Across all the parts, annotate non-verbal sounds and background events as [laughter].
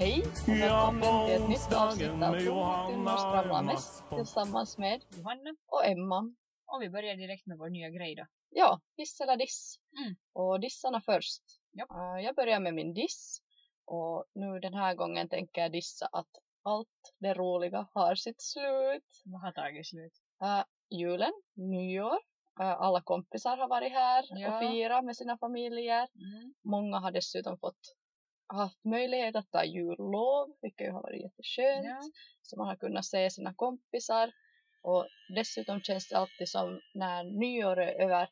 Hej och välkommen till ett nytt avsnitt av mest Emmas podd. tillsammans med Johanna. och Emma. Och vi börjar direkt med vår nya grej då. Ja, hiss eller diss. Mm. Och dissarna först. Japp. Eh, jag börjar med min diss. Och nu den här gången tänker jag dissa att allt det roliga har sitt slut. Vad har tagit slut? Eh, julen, nyår, eh, alla kompisar har varit här Ja. och firat med sina familjer. Mm. Många har dessutom fått haft möjlighet att ta jullov, vilket ju har varit jätteskönt. Ja. Så man har kunnat se sina kompisar. Och dessutom känns det alltid som när nyår är över,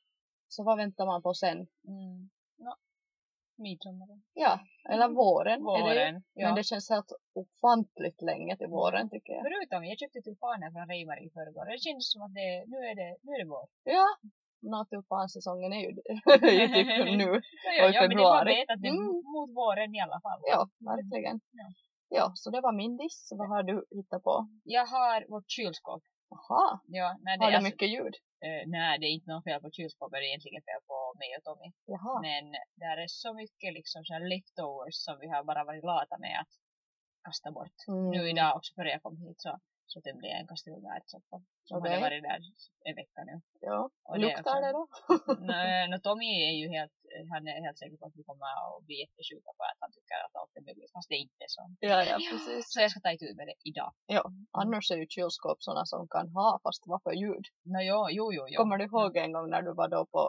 så vad väntar man på sen? Mm. No. Midsommar. Ja, eller våren, är det ju. Våren. Ja. Men det känns helt ofantligt länge till våren tycker jag. Förutom, jag köpte tulpaner från Reimar i förrgår. Det känns som att det, nu, är det, nu är det vår. Ja, nå tulpansäsongen är ju, är [laughs] [laughs] ju typ nu. Ja, Och i ja, men det februari. vet att det är Mm. mot våren i alla fall. Ja, verkligen. Ja. Ja, så det var min diss. Vad har du hittat på? Jag har vårt kylskåp. Jaha, Ja, nej, det, har det alltså, mycket ljud? eh, nej, det är inte något fel på kylskåpet, det är egentligen fel på mig och Tommy. Jaha. Men där är så mycket liksom så leftovers som vi har bara varit lata med att kasta bort. Mm. Nu idag också före jag kom hit så, så jag en kastrull med ärtsoppa. Som Okej. hade varit där en vecka nu. Ja, Och det luktar också- det då? Nej, no, Tommy är ju helt, han är helt säker på att vi kommer att bli jättesjuka för att han tycker att allt är möjligt. Fast det är inte så. Ja, ja, precis. Så jag ska ta itu med det idag. Ja, annars är ju kylskåp sådana som kan ha fast vad för ljud. No, jo, jo, jo. jo. Kommer du ihåg en gång när du var då på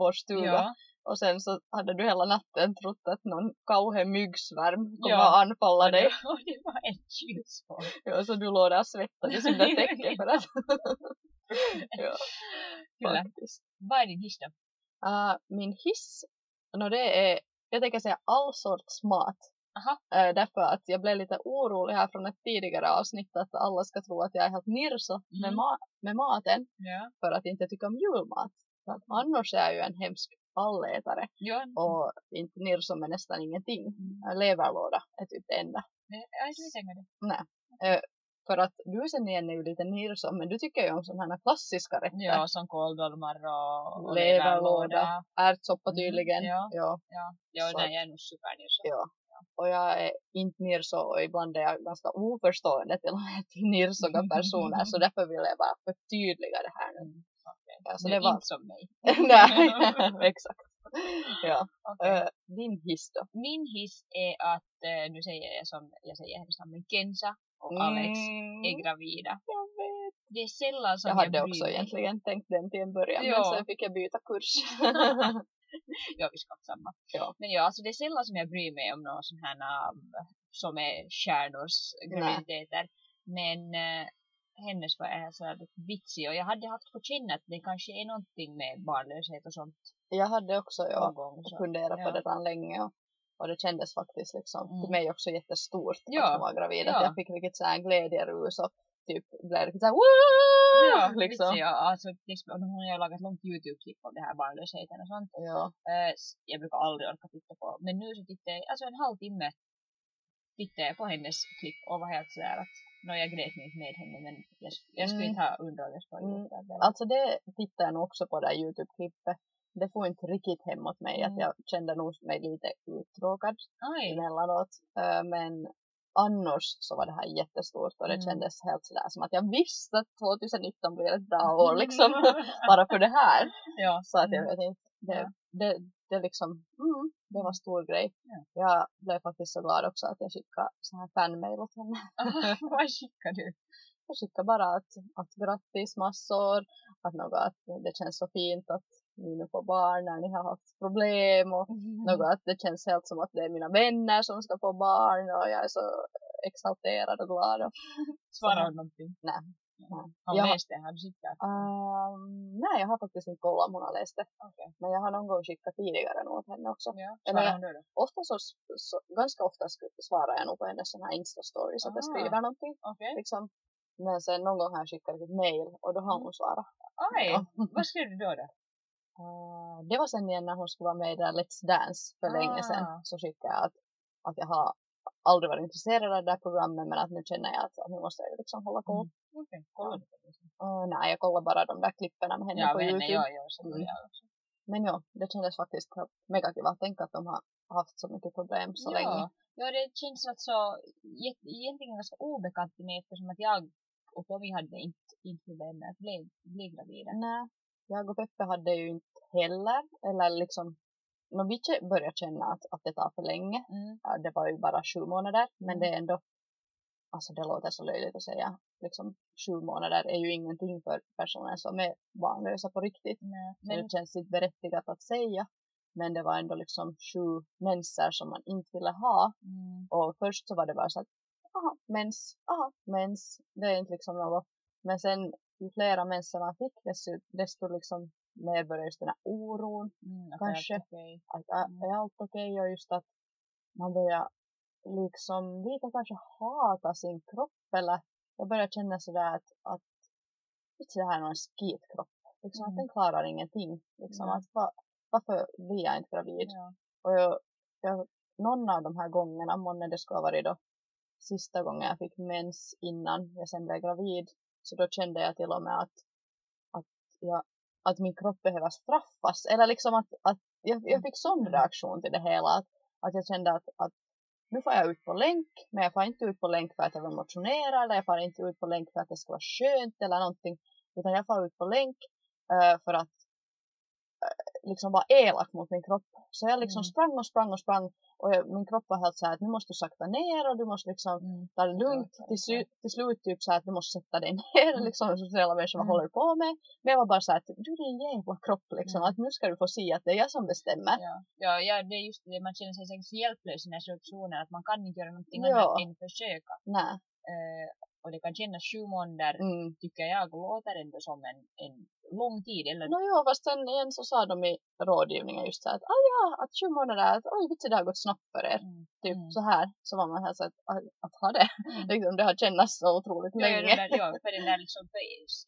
vår stuga Ja, och sen så hade du hela natten trott att någon kauhean myggsvärm kommer Ja. att anfalla dig. och det var ett kylskåp. Ja, så du låg där och svettades under täcket för att... [laughs] ja, Kyllä. faktiskt. Vad är din hiss då? Uh, min hiss, no det är, jag tänker säga all sorts mat. Aha. Uh, därför att jag blev lite orolig här från ett tidigare avsnitt att alla ska tro att jag är helt nirso med, Mm. ma- med maten Ja. för att inte tycka om julmat. För annars är jag ju en hemsk allätare Ja, och inte nirso med nästan ingenting. mm. Leverlåda är typ det enda. Jag skulle tänka det. Nej. För att du sen igen är ju lite nirso men du tycker ju om sådana här klassiska rätter. Ja, som kåldolmar och, och Leverlåda. Ärtsoppa Mm, tydligen. ja. ja. Ja, ja Så nej, jag är nog supernirso. Ja. Och jag är inte nirso och ibland är jag ganska oförstående till, till nirsoga personer så därför vill jag bara förtydliga det här nu. Okej. Ja, så Du det är var... inte som mig. [laughs] Nej, [laughs] [laughs] exakt. Ja. Äh, din hiss då? Min hiss är att, eh, nu säger jag som jag säger namn, men Kenza och Alex Mm, är gravida. jag vet. Det är sällan som Jag jag, hade bryr också egentligen tänkt den till en början men Ja. sen fick jag byta kurs. Ja, vi ska samma. Ja. Men ja, alltså det är sällan som jag bryr mig om någon sån här um, som är stjärnors graviditeter. Men eh, hennes var är så här vitsig och jag hade haft på känn att det kanske är någonting med barnlöshet och sånt jag hade också ja, gång. Så. funderat på ja. det redan länge och, och det kändes faktiskt liksom Mm. till mig också jättestort Ja. att hon var gravid. Att Ja. jag fick riktigt så här glädjerus och typ blev riktigt så här Woo! Ja, liksom. vitsig. Ja, alltså, liksom, hon har lagat långt Youtube-klipp om det här barnlösheten och sånt. Ja. S- jag brukar aldrig orka titta på. Men nu så tittade jag, alltså en halvtimme tittade jag på hennes klipp och var helt sådär att no, jag grät inte med henne men jag, jag skulle Mm. inte ha undrat ha Mm. Alltså det tittade jag nog också på det här Youtube-klippet. Det får inte riktigt hem åt mig. Att Mm. jag kände nog mig lite uttråkad Aj, emellanåt. Eh, Men annars så var det här jättestort och det Mm. kändes helt sådär som att jag visste att 2019 blir ett bra år [laughs] liksom. [laughs] Bara för det här. ja. Så att jag Mm. vet inte. Det, Ja. det, det liksom, mm, det var stor grej. Ja. Jag blev faktiskt så glad också att jag skickade så här fanmail åt henne. [laughs] Vad skickar du? Jag skickar bara att, att grattis massor, att något att det känns så fint att ni nu får barn när ni har haft problem och något att det känns helt som att det är mina vänner som ska få barn och jag är så exalterad och glad. Och, Svarar hon någonting? nej, Har Jag du har- du sett det? Ehm, nej, jag har faktiskt inte kollat om hon har läst det. Okej. Men jag har någon gång skickat tidigare nog åt henne också. Ja, Eller hon då? Ofta så, så, ganska ofta svarar jag nog på hennes såna här Insta-stories att jag Ah. skriver någonting. Okej. Liksom. Men sen någon gång har jag skickat ett mail och då har hon svarat. Oj, Ja. vad skrev du då? då? Eh, det var sen igen när hon skulle vara med i där Let's Dance för länge sedan. Ah. Så skickade jag att, att jag har aldrig varit intresserad av det där programmet men att nu känner jag att, att nu måste jag liksom hålla koll. Okej, kollar du på det? Och nej, jag kollar bara de där klipperna med henne Ja, på men henne, Youtube. ja, ja, så Mm. borde jag också. Men ja, det kändes faktiskt mega kiva att tänka att de har haft så mycket problem så ja. länge. Ja, det känns alltså egentligen ganska obekant till mig eftersom att jag och Tommy hade inte, inte problem med att bli, bli gravida. Nej, jag och Peppe hade ju inte heller, eller liksom, när vi började känna att, att det tar för länge, Mm. det var ju bara sju månader, men Mm. det är ändå, alltså det låter så löjligt att säga, liksom sju månader är ju ingenting för personer som är barnlösa på riktigt. Nej, men det känns inte berättigat att säga, men det var ändå liksom sju menser som man inte ville ha. mm, Och först så var det bara så att, aha, mens, aha, mens, det är inte liksom något. Men sen ju flera menser man fick, desto, desto liksom mer började just den här oron. mm, Kanske. det är okej. Att Mm. är allt okej? Och just att man börjar liksom lite kanske hata sin kropp. Eller jag börjar känna sådär att, att det här är någon skitkropp. Liksom att Mm. den klarar ingenting. Liksom Nej. att va, varför blir jag inte gravid? Ja. Och jag, jag, någon av de här gångerna, månne det skulle ha varit då sista gången jag fick mens innan jag sen blev gravid. Så då kände jag till och med att, att, jag, att min kropp behöver straffas. Eller liksom att, att jag, jag fick sån Mm. reaktion till det hela. Att, att jag kände att, att nu får jag ut på länk, men jag får inte ut på länk för att jag vill motionera eller jag får inte ut på länk för att det ska vara skönt eller någonting. Utan jag får ut på länk eh, för att liksom vara elak mot min kropp. Så jag liksom Mm. sprang och sprang och sprang och jag, min kropp var helt så här att nu måste du sakta ner och du måste liksom Mm. ta det lugnt. Ja, Till, till slut typ så här att du måste sätta dig [laughs] ner Mm. liksom som sociala människor Mm. håller på med. Men jag var bara så här att du din jävla kropp liksom Mm. att nu ska du få se att det är jag som bestämmer. Ja, ja, ja, det är just det, man känner sig så hjälplös i den här situationen att man kan inte göra någonting Ja. annat än försöka. Nej. Eh, och det kan kännas sju månader, Mm. tycker jag, låter ändå som en, en lång tid. Eller, No jo, fast sen igen så sa de i rådgivningen just så här att ah, ja, att sju månader, att oj vitsi det har gått snabbt för er. Mm. Typ Mm. så här, så var man här så att, att, att ha det. Mm. liksom, det har känts så otroligt Ja, länge. där, ja, för den där liksom, för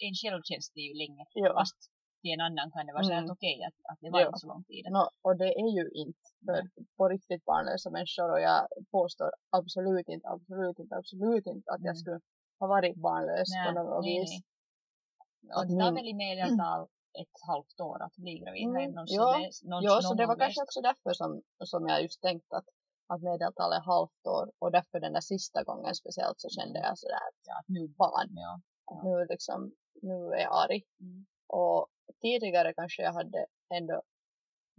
en själv känns det ju länge. Ja. Fast till en annan kan det vara så helt okej att, att det var Ja. inte så lång tid. No, och det är ju inte för på riktigt barnlösa människor och jag påstår absolut inte, absolut inte, absolut inte att jag Mm. skulle ha varit barnlös på något nej, vis. nej. Och Att det tar väl i medeltal ett halvt år att bli gravid. Har Mm, ja. någon- Ja, så det var kanske också därför som, som jag just tänkt att, att medeltalet är halvt år och därför den där sista gången speciellt så kände jag sådär att Ja, att nu, fan, ja. att nu liksom, nu är jag arg. Mm. Och tidigare kanske jag hade ändå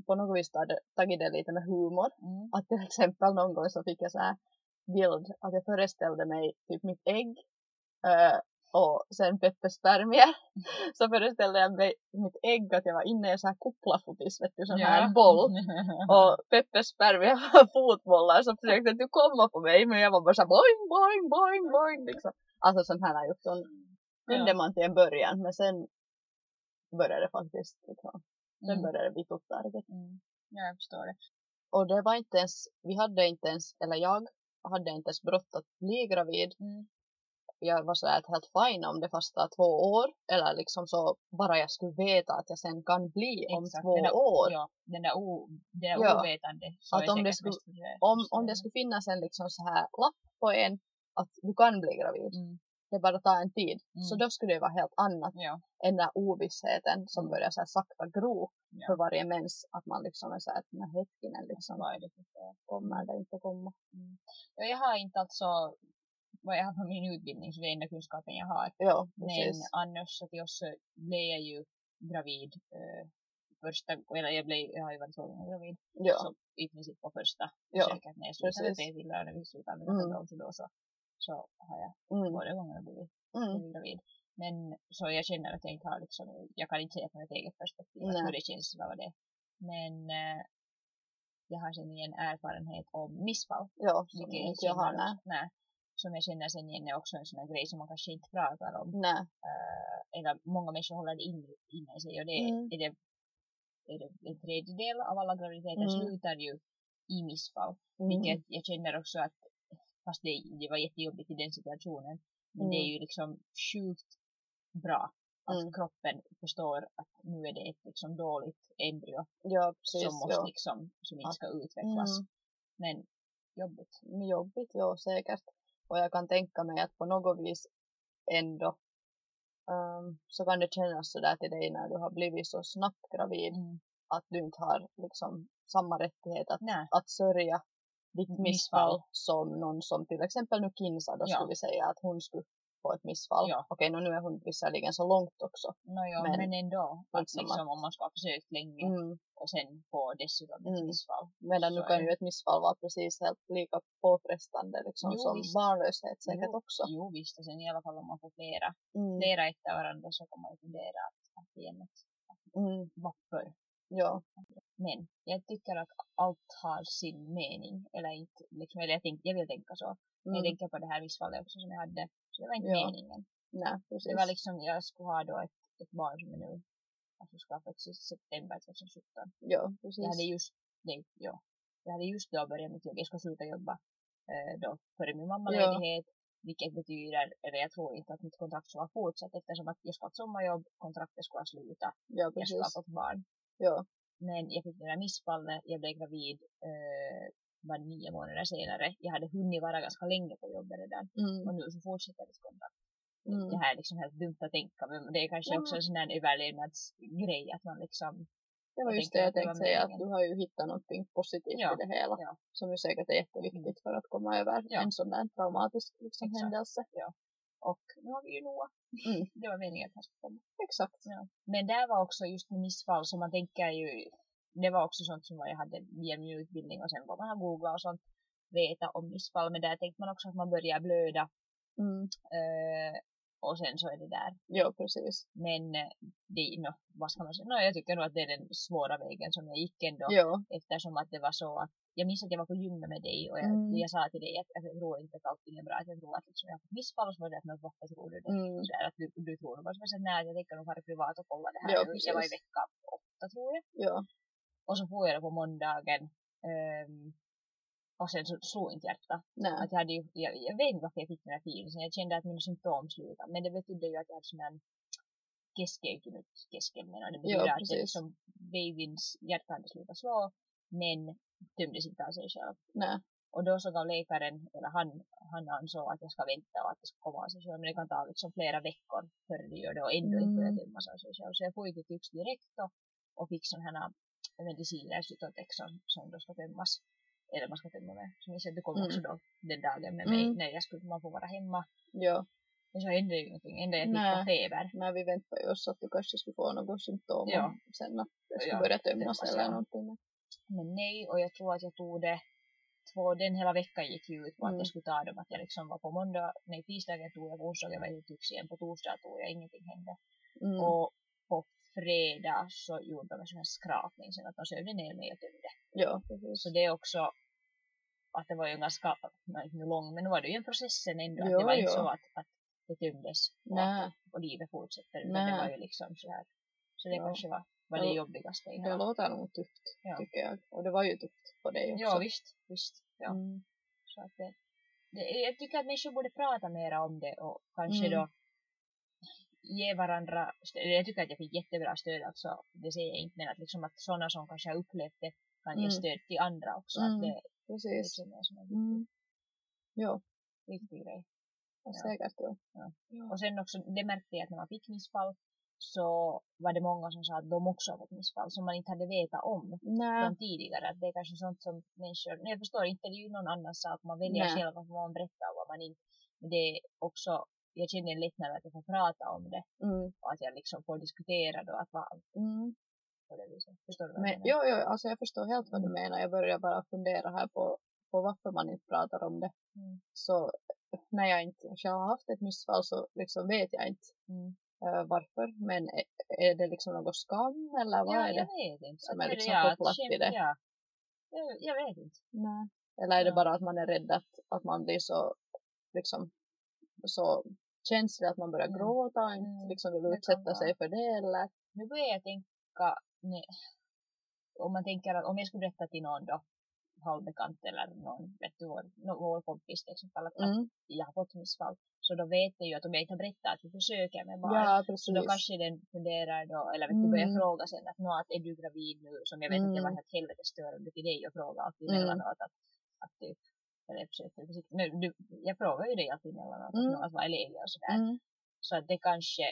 på något vis hade tagit det lite med humor. Mm. Att till exempel någon gång så fick jag så här bild att jag föreställde mig typ mitt ägg eh, och sen Peppes spermier. [laughs] Så föreställde jag mig mitt ägg att jag var inne i en sån här kuplafotis, vet du, sån här boll. [laughs] Och Peppes spermier [laughs] var fotbollar så försökte du komma på mig men jag var bara såhär boing, boing, boing, boing liksom. Alltså sånt här just sån kunde man till en början men sen började det faktiskt liksom, sen Mm. började det bli tottarget. Mm. Ja, jag förstår det. Och det var inte ens, vi hade inte ens, eller jag hade inte ens brått att bli gravid. Mm. Jag var sådär att helt fine om det fast tar två år. Eller liksom så bara jag skulle veta att jag sen kan bli om Exakt, två den där- år. Ja, den där, o, det där Ja. ovetande. Så Att om det skulle-. Om, om det skulle finnas en liksom så här lapp på en att du kan bli gravid. Mm. Det bara tar en tid. Så Mm. då skulle det vara helt annat Ja, än den ovissheten som Mm. börjar så här sakta gro Ja. för varje mens. Att man liksom är såhär, den här hetkinen liksom, vad är det för kommer det inte komma. Ja, jag har inte alltså vad jag har på min utbildning så det är enda kunskapen jag har. Ja, Men annars så till oss så blev jag ju gravid eh, första, eller jag, blev, jag har ju varit två gånger gravid. Ja, Så i princip på första Ja, försöket när jag slutade p-piller och när vi slutade med Mm. så då så, så har jag mm, båda gångerna blivit mm, gravid. Men så jag känner att jag inte har liksom, jag kan inte säga från ett eget perspektiv Nej. hur det känns eller vad det är. Men eh, jag har sen en erfarenhet om missfall. ja, som inte jag har nej. Som jag känner sen igen är också en sån här grej som man kanske inte pratar om. Nej. Uh, eller många människor håller det inne i sig och det, Mm. är, det, är det en tredjedel av alla graviditeter Mm. slutar ju i missfall. Mm. Vilket jag känner också att, fast det, det var jättejobbigt i den situationen, men det är Mm. ju liksom sjukt bra att Mm. kroppen förstår att nu är det ett liksom dåligt embryo Ja, precis. som måste ja. liksom, som inte ska utvecklas. Mm. Men jobbigt. jobbigt, ja säkert. Och jag kan tänka mig att på något vis ändå ehm, så kan det kännas sådär till dig när du har blivit så snabbt gravid Mm. att du inte har liksom samma rättighet att, Nej. att sörja ditt Missfall. missfall som någon som till exempel nu Kinsa då Ja. skulle vi säga att hon skulle få ett missfall. Ja. Okej, nu är hon visserligen så långt också. No, ja, Men- men, ändå, att liksom liksom, om man ska ha försökt länge Mm. och sen få dessutom ett Mm. missfall. Medan nu kan ju ett missfall vara precis helt lika påfrestande liksom, Jo, som visst. barnlöshet säkert Jo, också. Jo visst, och sen i alla fall om man får flera, Mm. flera efter varandra så kan man ju fundera att, att igen, att Mm. varför? Ja. Men jag tycker att allt har sin mening, eller inte, liksom, eller jag, tänk, jag vill tänka så. Mm. Jag tänker på det här missfallet också som jag hade, så det var inte Ja. meningen. Nej, precis. Det var liksom, jag skulle ha då ett, ett barn som är nu, alltså ska ha fötts i september 2017. Ja, precis. Jag hade just, nej, ja, jag hade just då börjat mitt jobb, jag ska sluta jobba eh, då före min mammaledighet. Vilket betyder, eller jag tror inte att mitt kontrakt ska ha fortsatt eftersom att jag ska ha ett sommarjobb, kontraktet ska ha slutat, Ja, jag ska ha fått barn. Ja. Men jag fick det där missfallet, jag blev gravid eh, bara nio månader senare. Jag hade hunnit vara ganska länge på jobbet redan Mm. och nu så fortsätter mitt kontrakt. Mm. Det här är liksom helt dumt att tänka men det är kanske Ja. också en sån här överlevnadsgrej att man liksom Det var just det jag tänkte var säga, att du har ju hittat någonting positivt Ja, i det hela. ja. Som ju säkert är jätteviktigt för att komma över Ja. en sån där traumatisk liksom, Exakt. händelse. och nu har vi ju Noah. Mm. [laughs] Det var meningen att han skulle komma. Exakt. Ja. Men där var också just med missfall som man tänker ju, det var också sånt som jag hade via min utbildning och sen vad man har googlat och sånt veta om missfall. Men där tänkte man också att man börjar blöda Mm. eh, och sen så är det där. Ja, precis. Men eh, det, no, vad ska man säga, no, jag tycker nog att det är den svåra vägen som jag gick ändå. Ja. Eftersom att det var så att jag minns att jag var på gymmet med dig och jag, Mm. jag sa till dig att, jag tror inte att allting är bra. Att jag tror att liksom, jag har fått missfall och så var det att "Men varför tror du det? Mm. Så där, att du, du tror nog bara så jag sa, nej jag tänker nog vara privat och kolla det här. Ja, nu." jag var i precis. vecka åtta tror jag. Ja. Och så får jag det på måndagen. ehm, och sen så slog inte hjärtat. Nej. Att jag, hade ju, jag, jag vet inte varför jag fick den här feelingen. Jag kände att mina symptom slutade. Men det betydde ju att jag hade sån här keskeytynyt kesken. Och det betyder Ja, att det liksom, babys hjärta hade slutat slå. Men tömdes inte av sig själv. Nej. Och då så gav läkaren, eller han, han ansåg att jag ska vänta och att det ska komma av sig själv. Men det kan ta liksom flera veckor före det gör det och ändå inte börja Mm. tömmas av sig själv. Så jag får ju till Tyx direkt och, och fick sådana här mediciner, Cytotex som, som då ska tömmas. Eller man ska tömma med. Så minns jag att du kom Mm. också då den dagen med mig. Mm. när jag skulle, man får vara hemma. Ja. Men så hände ju ingenting. Ända jag fick på feber. Nej, vi väntar ju oss att du kanske skulle få något symptom Ja. sen att det skulle Ja, börja tömmas eller ja. någonting. Men nej, och jag tror att jag tog det två, den hela veckan gick ju ut på att Mm. jag skulle ta dem. Att jag liksom var på måndag, nej tisdagen tog jag, på onsdagen var jag i Tyx igen, på torsdag tog jag, ingenting hände. Mm. Och på fredag så gjorde de en sån här skrapning sen att de sövde ner mig och tömde. Ja, precis. Så det är också att det var ju en ganska, inte lång, men nu var det ju en process sen ändå. att Jo, det var inte jo. så att, att det tömdes och, att, och livet fortsätter. Utan det var ju liksom så här. Så det Ja. kanske var, var det jobbigaste Det hela. låter nog tufft, Ja. tycker jag. Och det var ju tufft på dig också. Ja visst, visst. Ja. Mm. Så att det, det, jag tycker att människor borde prata mer om det och kanske Mm. då ge varandra stöd. Jag tycker att jag fick jättebra stöd alltså. Det säger jag inte men att liksom att sådana som kanske har upplevt det kan ge Mm. stöd till andra också. Att Mm. det Precis. liksom är som en Mm. Ja, viktig grej. Ja. säkert. Ja. Ja. Ja. Och sen också, det märkte jag att när man fick missfall så var det många som sa att de också har fått missfall som man inte hade vetat om Nej. från tidigare. Att det är kanske sånt som människor, nej, jag förstår inte, det är ju någon annans sak. Man väljer Nej. själv vad man berättar och vad man inte. Men det är också, jag känner lättnad att jag får prata om det Mm. och att jag liksom får diskutera då att vara Mm. på det viset. Förstår du vad Men, jag menar? jo, jo, alltså jag förstår helt vad du menar. Jag börjar bara fundera här på, på varför man inte pratar om det. Mm. Så när jag inte själv har haft ett missfall så liksom vet jag inte eh, varför. Men är, är det liksom något skam eller vad ja, är jag det? som är liksom ja, att kopplat till det? Ja. Jag, jag vet inte. Nej. Eller är det bara att man är rädd att, att man blir så liksom så känslig att man börjar Mm. gråta och inte Mm, liksom vill utsätta sig för det eller Nu börjar jag tänka, nej, om man tänker att om jag skulle berätta till någon då, halvbekant eller någon, vet du, vår, vår kompis till exempel, att, mm. jag har fått missfall, så då vet jag ju att om jag inte har berättat att vi försöker med barn, ja så då kanske den funderar då, eller vet du, börjar Mm. fråga sen att, nå, att är du gravid nu, som jag vet att det var Mm. helt helvete störande till dig att fråga alltid Mm. emellanåt att, att typ, eller jag försöker försiktigt, men du, jag frågar ju dig alltid emellanåt Mm. att, är läget och sådär, mm. så att det kanske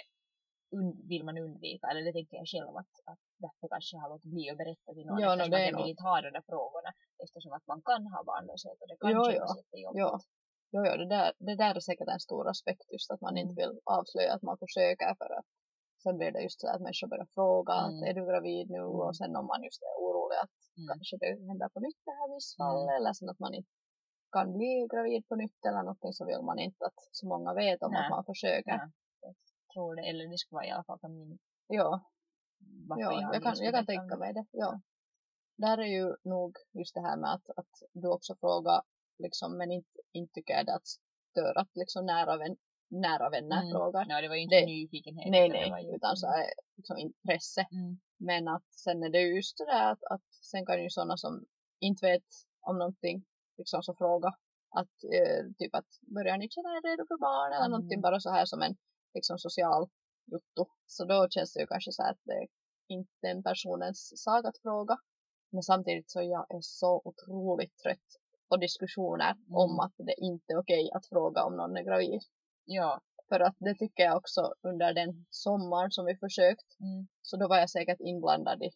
vill man undvika, eller det tänker jag själv att, att därför kanske jag har låtit bli att berätta till någon Ja, no, eftersom det att jag vill inte ha de där frågorna eftersom att man kan ha barnlöshet och det kan Jo, kännas jo. jättejobbigt. Ja. Jo, jo, det, där, det där är säkert en stor aspekt just att man inte Mm. vill avslöja att man försöker för att sen blir det just så att människor börjar fråga Mm. att är du gravid nu Mm. och sen om man just är orolig att Mm. kanske det händer på nytt det här missfall Mm. eller sen att man inte kan bli gravid på nytt eller någonting så vill man inte att så många vet om Nej. att man försöker. Ja, jag tror det, eller det skulle vara i alla fall från min Ja, ja jag, jag, kan, jag kan tänka mig det. Ja. Där är ju nog just det här med att, att du också frågar liksom, men inte, inte tycker jag det att störa att liksom nära, vän, nära vänner Mm. frågar. Ja, det var ju inte Det- nyfikenhet. Nej, utan det nej, ju- utan så är liksom intresse. Mm. Men att sen är det ju just det där att, att sen kan ju sådana som inte vet om någonting liksom så fråga att eh, typ att börjar ni känna er redo för barn eller Mm. någonting bara så här som en liksom social juttu. Så då känns det ju kanske så här att det är inte den personens sak att fråga. Men samtidigt så jag är så otroligt trött på diskussioner Mm. om att det inte är okej att fråga om någon är gravid. Ja. För att det tycker jag också under den sommaren som vi försökt Mm. så då var jag säkert inblandad i,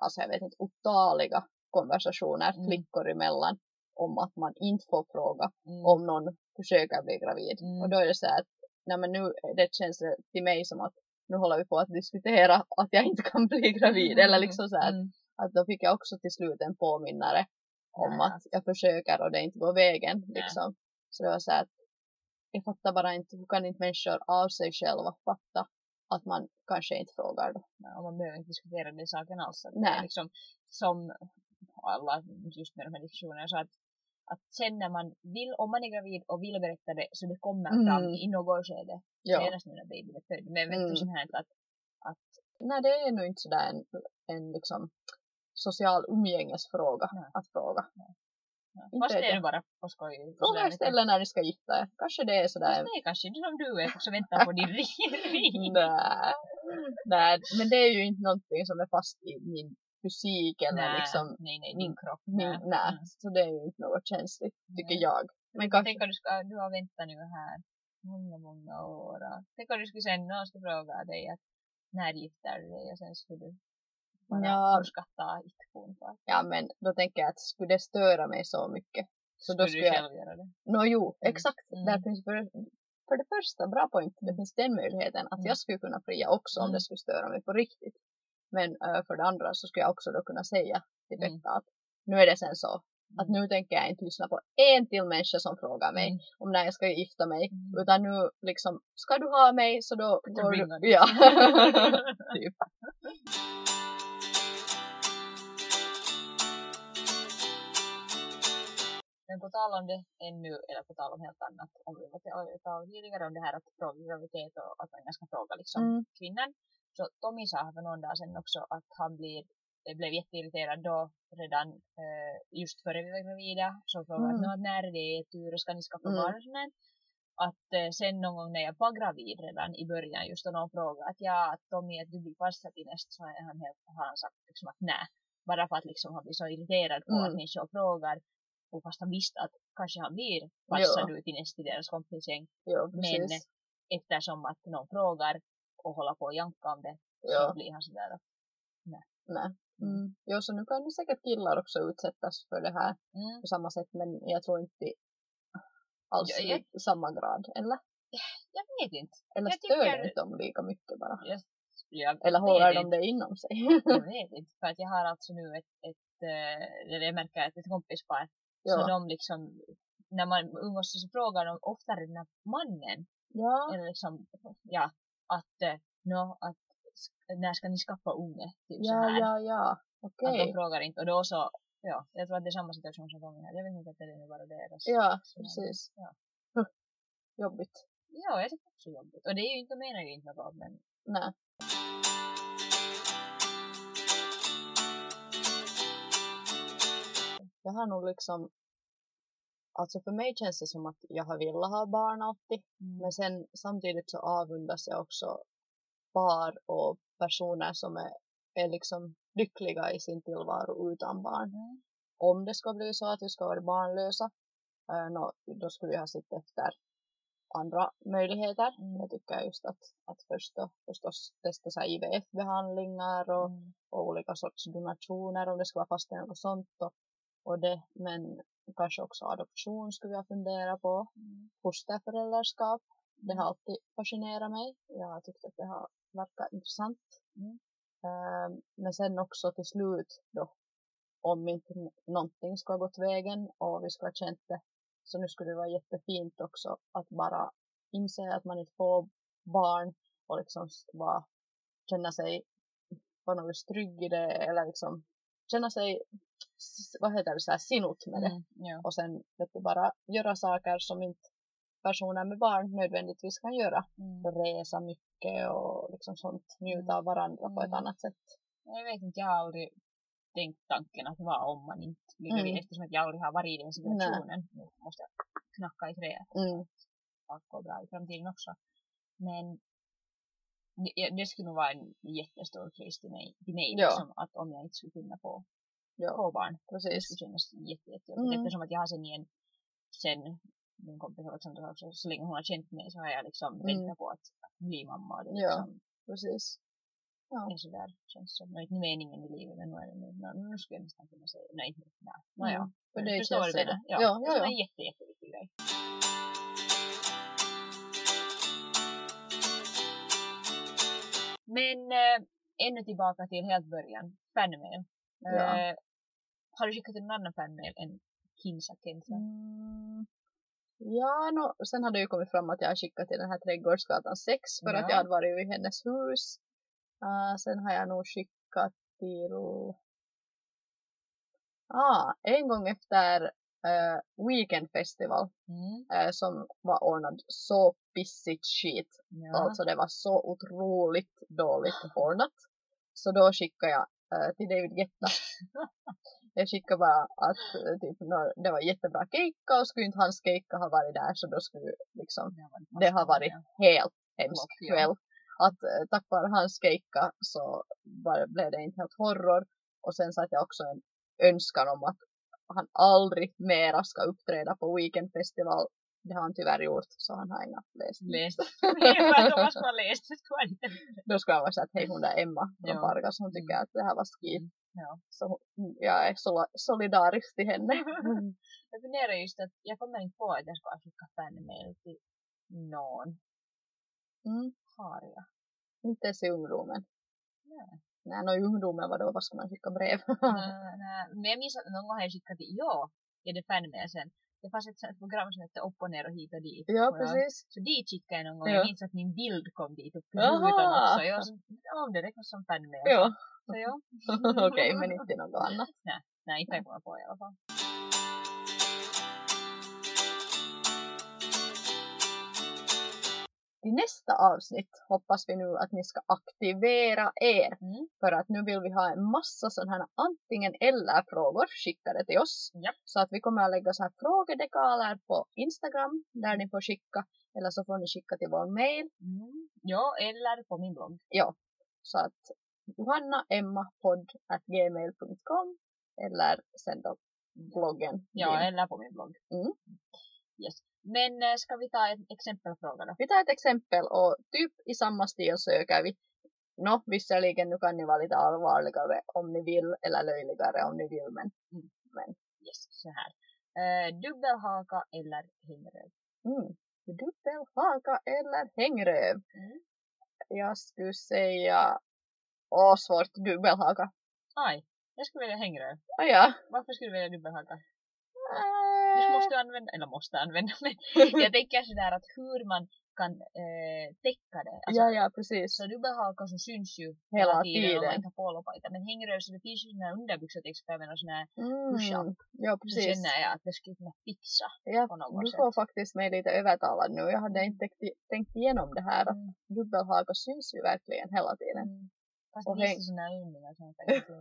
alltså jag vet inte, otaliga konversationer Mm. flickor emellan om att man inte får fråga Mm. om någon försöker bli gravid. Mm. Och då är det så här att, nej men nu det känns det till mig som att nu håller vi på att diskutera att jag inte kan bli gravid. Eller liksom så här, Mm. att då fick jag också till slut en påminnare om Ja. att jag försöker och det inte går vägen. Liksom. Så det var så här att jag fattar bara inte, hur kan inte människor av sig själva fatta att man kanske inte frågar då. Ja, man behöver inte diskutera den saken alls. Att det Nej. är liksom, som alla just med de här diskussionerna, så att, att sen när man vill, om man är gravid och vill berätta det, så det kommer Mm. fram i något skede. Ja. Senast nu när babyn är född. Men vet du Mm. sånt här att, att Nej, det är nog inte sådär en, en liksom social umgängesfråga Nej. att fråga. ja, fast det är ju bara på skoj. Fråga istället när ni ska gifta er. Kanske det är sådär. Fast det är kanske inte som du är som väntar på din [laughs] ring. Nej. Nej, men det är ju inte någonting som är fast i min fysik eller Nej, liksom nej, nej, din kropp. min, nej. nej. Mm. Så det är ju inte något känsligt, tycker Nej. jag. Men kanske, Tänk om du, ska, du har väntat nu här många, många år. Tänk om du skulle sen någon skulle fråga dig att när gifter du dig och sen skulle du bara Ja. för att ja men då tänker jag att skulle det störa mig så mycket. Så då Skulle skulle du jag, själv göra det? no jo, Mm. exakt. Mm. Där finns för, för det första, bra point, det finns den möjligheten att Mm. jag skulle kunna fria också om Mm. det skulle störa mig på riktigt. Men äh, för det andra så skulle jag också då kunna säga till Mm. Pekka att nu är det sen så att nu tänker jag inte lyssna på en till människa som frågar mig Mm. om när jag ska gifta mig. Mm. Utan nu liksom, ska du ha mig så då går du... du. [laughs] Ja. [laughs] typ. Men på tal om det ännu, eller på tal om helt annat, om vi var tidigare om det här att fråga graviditet och att man ska fråga liksom Mm. kvinnan. Så Tommy sa för någon dag sedan också att han blir, eh, blev jätteirriterad då redan eh, just före vi var gravida. Så frågade Mm. att när är det tur och ska ni skaffa Mm. barn sånt Att eh, sen någon gång när jag var gravid redan i början just då någon frågade att ja, Tommy att du blir passad till nästa så är han helt, har han sagt liksom att nej. Bara för att liksom han blir så irriterad på Mm. att människor frågar och fast han visste att kanske han blir passad ut i nästa deras kompisgäng. Men eftersom att någon frågar och håller på att janka om det Ja. så blir han sådär att Nej. Mm. Jo, så nu kan ju säkert killar också utsättas för det här mm, på samma sätt, men jag tror inte alls Ja, jag- i samma grad. Eller? jag vet inte. Eller Jag stör tycker- inte dem lika mycket bara? Jag, jag Eller håller de det inom sig? Jag vet inte. För att jag har alltså nu ett, ett eller jag märker att ett kompispar så ja. de liksom när man umgås så frågar de oftare den här mannen ja. eller liksom ja att eh, no, att när ska ni skaffa unge typ så Ja, här ja, ja. att Okej. de frågar inte och då så ja jag tror att det är samma situation som Tommy här jag vet inte att det är bara deras Ja, så- precis. ja. jobbigt. Ja, jag tycker också jobbigt. Och det är ju inte, menar ju inte något men Nej. Jag har nog liksom, alltså för mig känns det som att jag har velat ha barn alltid. Men sen samtidigt så avundas jag också par och personer som är, är liksom lyckliga i sin tillvaro utan barn. Mm. Om det ska bli så att vi ska vara barnlösa, eh, nå, då skulle vi ha sett efter andra möjligheter. Mm. Jag tycker just att, att först då, förstås testa så IVF-behandlingar och, Mm. och olika sorts donationer om det ska vara fast något sånt. Och, och det, men kanske också adoption skulle jag fundera på. Mm. Fosterföräldraskap, det har alltid fascinerat mig. Jag har tyckt att det har verkat intressant. Mm. Ehm, men sen också till slut då, om inte någonting ska ha gått vägen och vi ska ha känt det, så nu skulle det vara jättefint också att bara inse att man inte får barn och liksom bara känna sig på något vis trygg i det eller liksom känna sig, vad heter det, så här sinut med det Mm. Ja. och sen vet du, bara göra saker som inte personer med barn nödvändigtvis kan göra. Mm. Resa mycket och liksom sånt, njuta av varandra på ett Mm. annat sätt. Jag vet inte, jag har aldrig tänkt tanken att vad om man inte blir Mm. eftersom att jag aldrig har varit i den situationen. Nu måste jag knacka i träet. Mm. Allt går bra i framtiden också. Men det, det skulle nog vara en jättestor kris till mig, till mig Ja. liksom, att om jag inte skulle kunna få, Ja, få barn. Det precis. skulle kännas jätte, jättejobbigt. Mm. Eftersom att jag har sen igen, sen min kompis Alexandra också, så länge hon har känt mig så har jag liksom Mm. väntat på att, att bli mamma. Och det Ja. liksom, Precis. Ja. är sådär, känns som, nu är inte meningen i livet men nu är det nu, nu, skulle jag nästan kunna säga, nej inte nej. Nåja, Mm. Det förstår vad känns du menar. det. Ja, Ja, det ja, är ja. en jätte, jätteviktig grej. Men äh, ännu tillbaka till helt början, fanmail. Ja. Äh, har du skickat en annan fanmail än Kinsa Kensa? Mm. Ja, no, sen hade det ju kommit fram att jag har skickat till den här Trädgårdsgatan 6 för att Ja. jag hade varit i hennes hus. Uh, sen har jag nog skickat till... Ah, en gång efter uh, Weekend Festival Mm. eh, som var ordnad så pissigt skit. Ja. Alltså det var så otroligt dåligt [laughs] ordnat. Så då skickade jag eh, till David Guetta. [laughs] jag skickade bara att eh, typ, det var jättebra keikka och skulle inte hans keikka ha varit där så då skulle liksom Det har varit det helt hemsk Flopp, ja. kväll. Att eh, tack vare hans keikka så var, blev det inte helt horror. Och sen satt jag också en önskan om att han aldrig mera ska uppträda på Weekend Festival. Det har han tyvärr gjort så han har inga läst. Läst. Man skulle läst skulle. Då ska jag vara så att hej hon där Emma från Ja. Pargas hon tycker att det här var skit. Ja. Så jag är sol- solidarisk till henne. Jag funderar just att jag kommer inte på att jag ska skicka fanmail till någon. Mm. Har jag? Inte ens i ungdomen. Nej. Nej, [laughs] no, i ungdomen var då, vad ska man skicka brev? Nej, nej. Men jag minns att någon gång har jag skickat till, ja, är det fanmail sen. Det fanns ett sånt program som hette Upp och ner och hit och dit. ja, precis. Så dit skickade jag någon gång. Ja. Jag minns att min bild kom dit upp Jaha. rutan också. Jag var ja, om det räknas som fanmail. Ja, Så ja. okej, men inte något annat. Nej, inte jag kommer på i alla fall. I nästa avsnitt hoppas vi nu att ni ska aktivera er. Mm. För att nu vill vi ha en massa sådana här antingen eller frågor skickade till oss. Japp. Så att vi kommer att lägga så här frågedekaler på Instagram där ni får skicka. Eller så får ni skicka till vår mail. Mm. Ja, eller på min blogg. Ja. Så att johannaemmapodd.gmail.com eller sen då bloggen. Ja, eller på min blogg. Mm. Yes. Men ska vi ta en exempelfråga då? Vi tar ett exempel och typ i samma stil söker vi. Nå, visserligen nu kan ni vara lite allvarligare om ni vill eller löjligare om ni vill men Yes, så här. Eh, dubbelhaka eller hängröv? mm, dubbelhaka eller hängröv. Mm. Jag skulle säga åh svårt dubbelhaka. Aj, jag skulle välja hängröv. Ah, ja. Varför skulle du välja dubbelhaka? Äh, faktiskt måste använda, eller måste använda, men jag tänker sådär att hur man kan eh, täcka det. Alltså, ja, ja, precis. Så dubbelhaka så syns ju Hela hela tiden, om tiden. man inte har polopaita. Men hängräv så det finns ju såna här underbyxor till exempel med såna här push-up. Mm. Ja, Så precis. känner jag att det skulle kunna fixa Ja, på något du sätt. får faktiskt mig lite övertalad nu. Jag hade inte tänkt, tänkt igenom det här att Mm. dubbelhaka syns ju verkligen hela tiden. Mm. Fast Och det finns häng- här övningar som jag tänkte.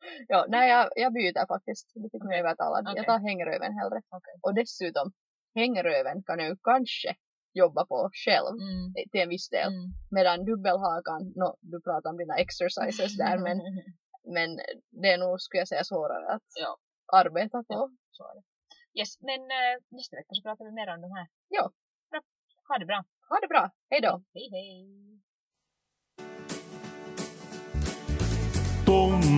[laughs] ja, nej, jag, jag byter faktiskt. Du fick mig övertalad. Okej. Jag tar hängröven hellre. Okej. Och dessutom, hängröven kan jag ju kanske jobba på själv Mm. eh, till en viss del. Mm. Medan dubbelhakan, no, du pratar om dina exercises där, men, [laughs] men det är nog, skulle jag säga, svårare att Ja. arbeta på. Så är det. Yes, men äh, nästa vecka så pratar vi mer om de här. Ja. Bra. Ha det bra. Ha det bra, hej då! Hej hej.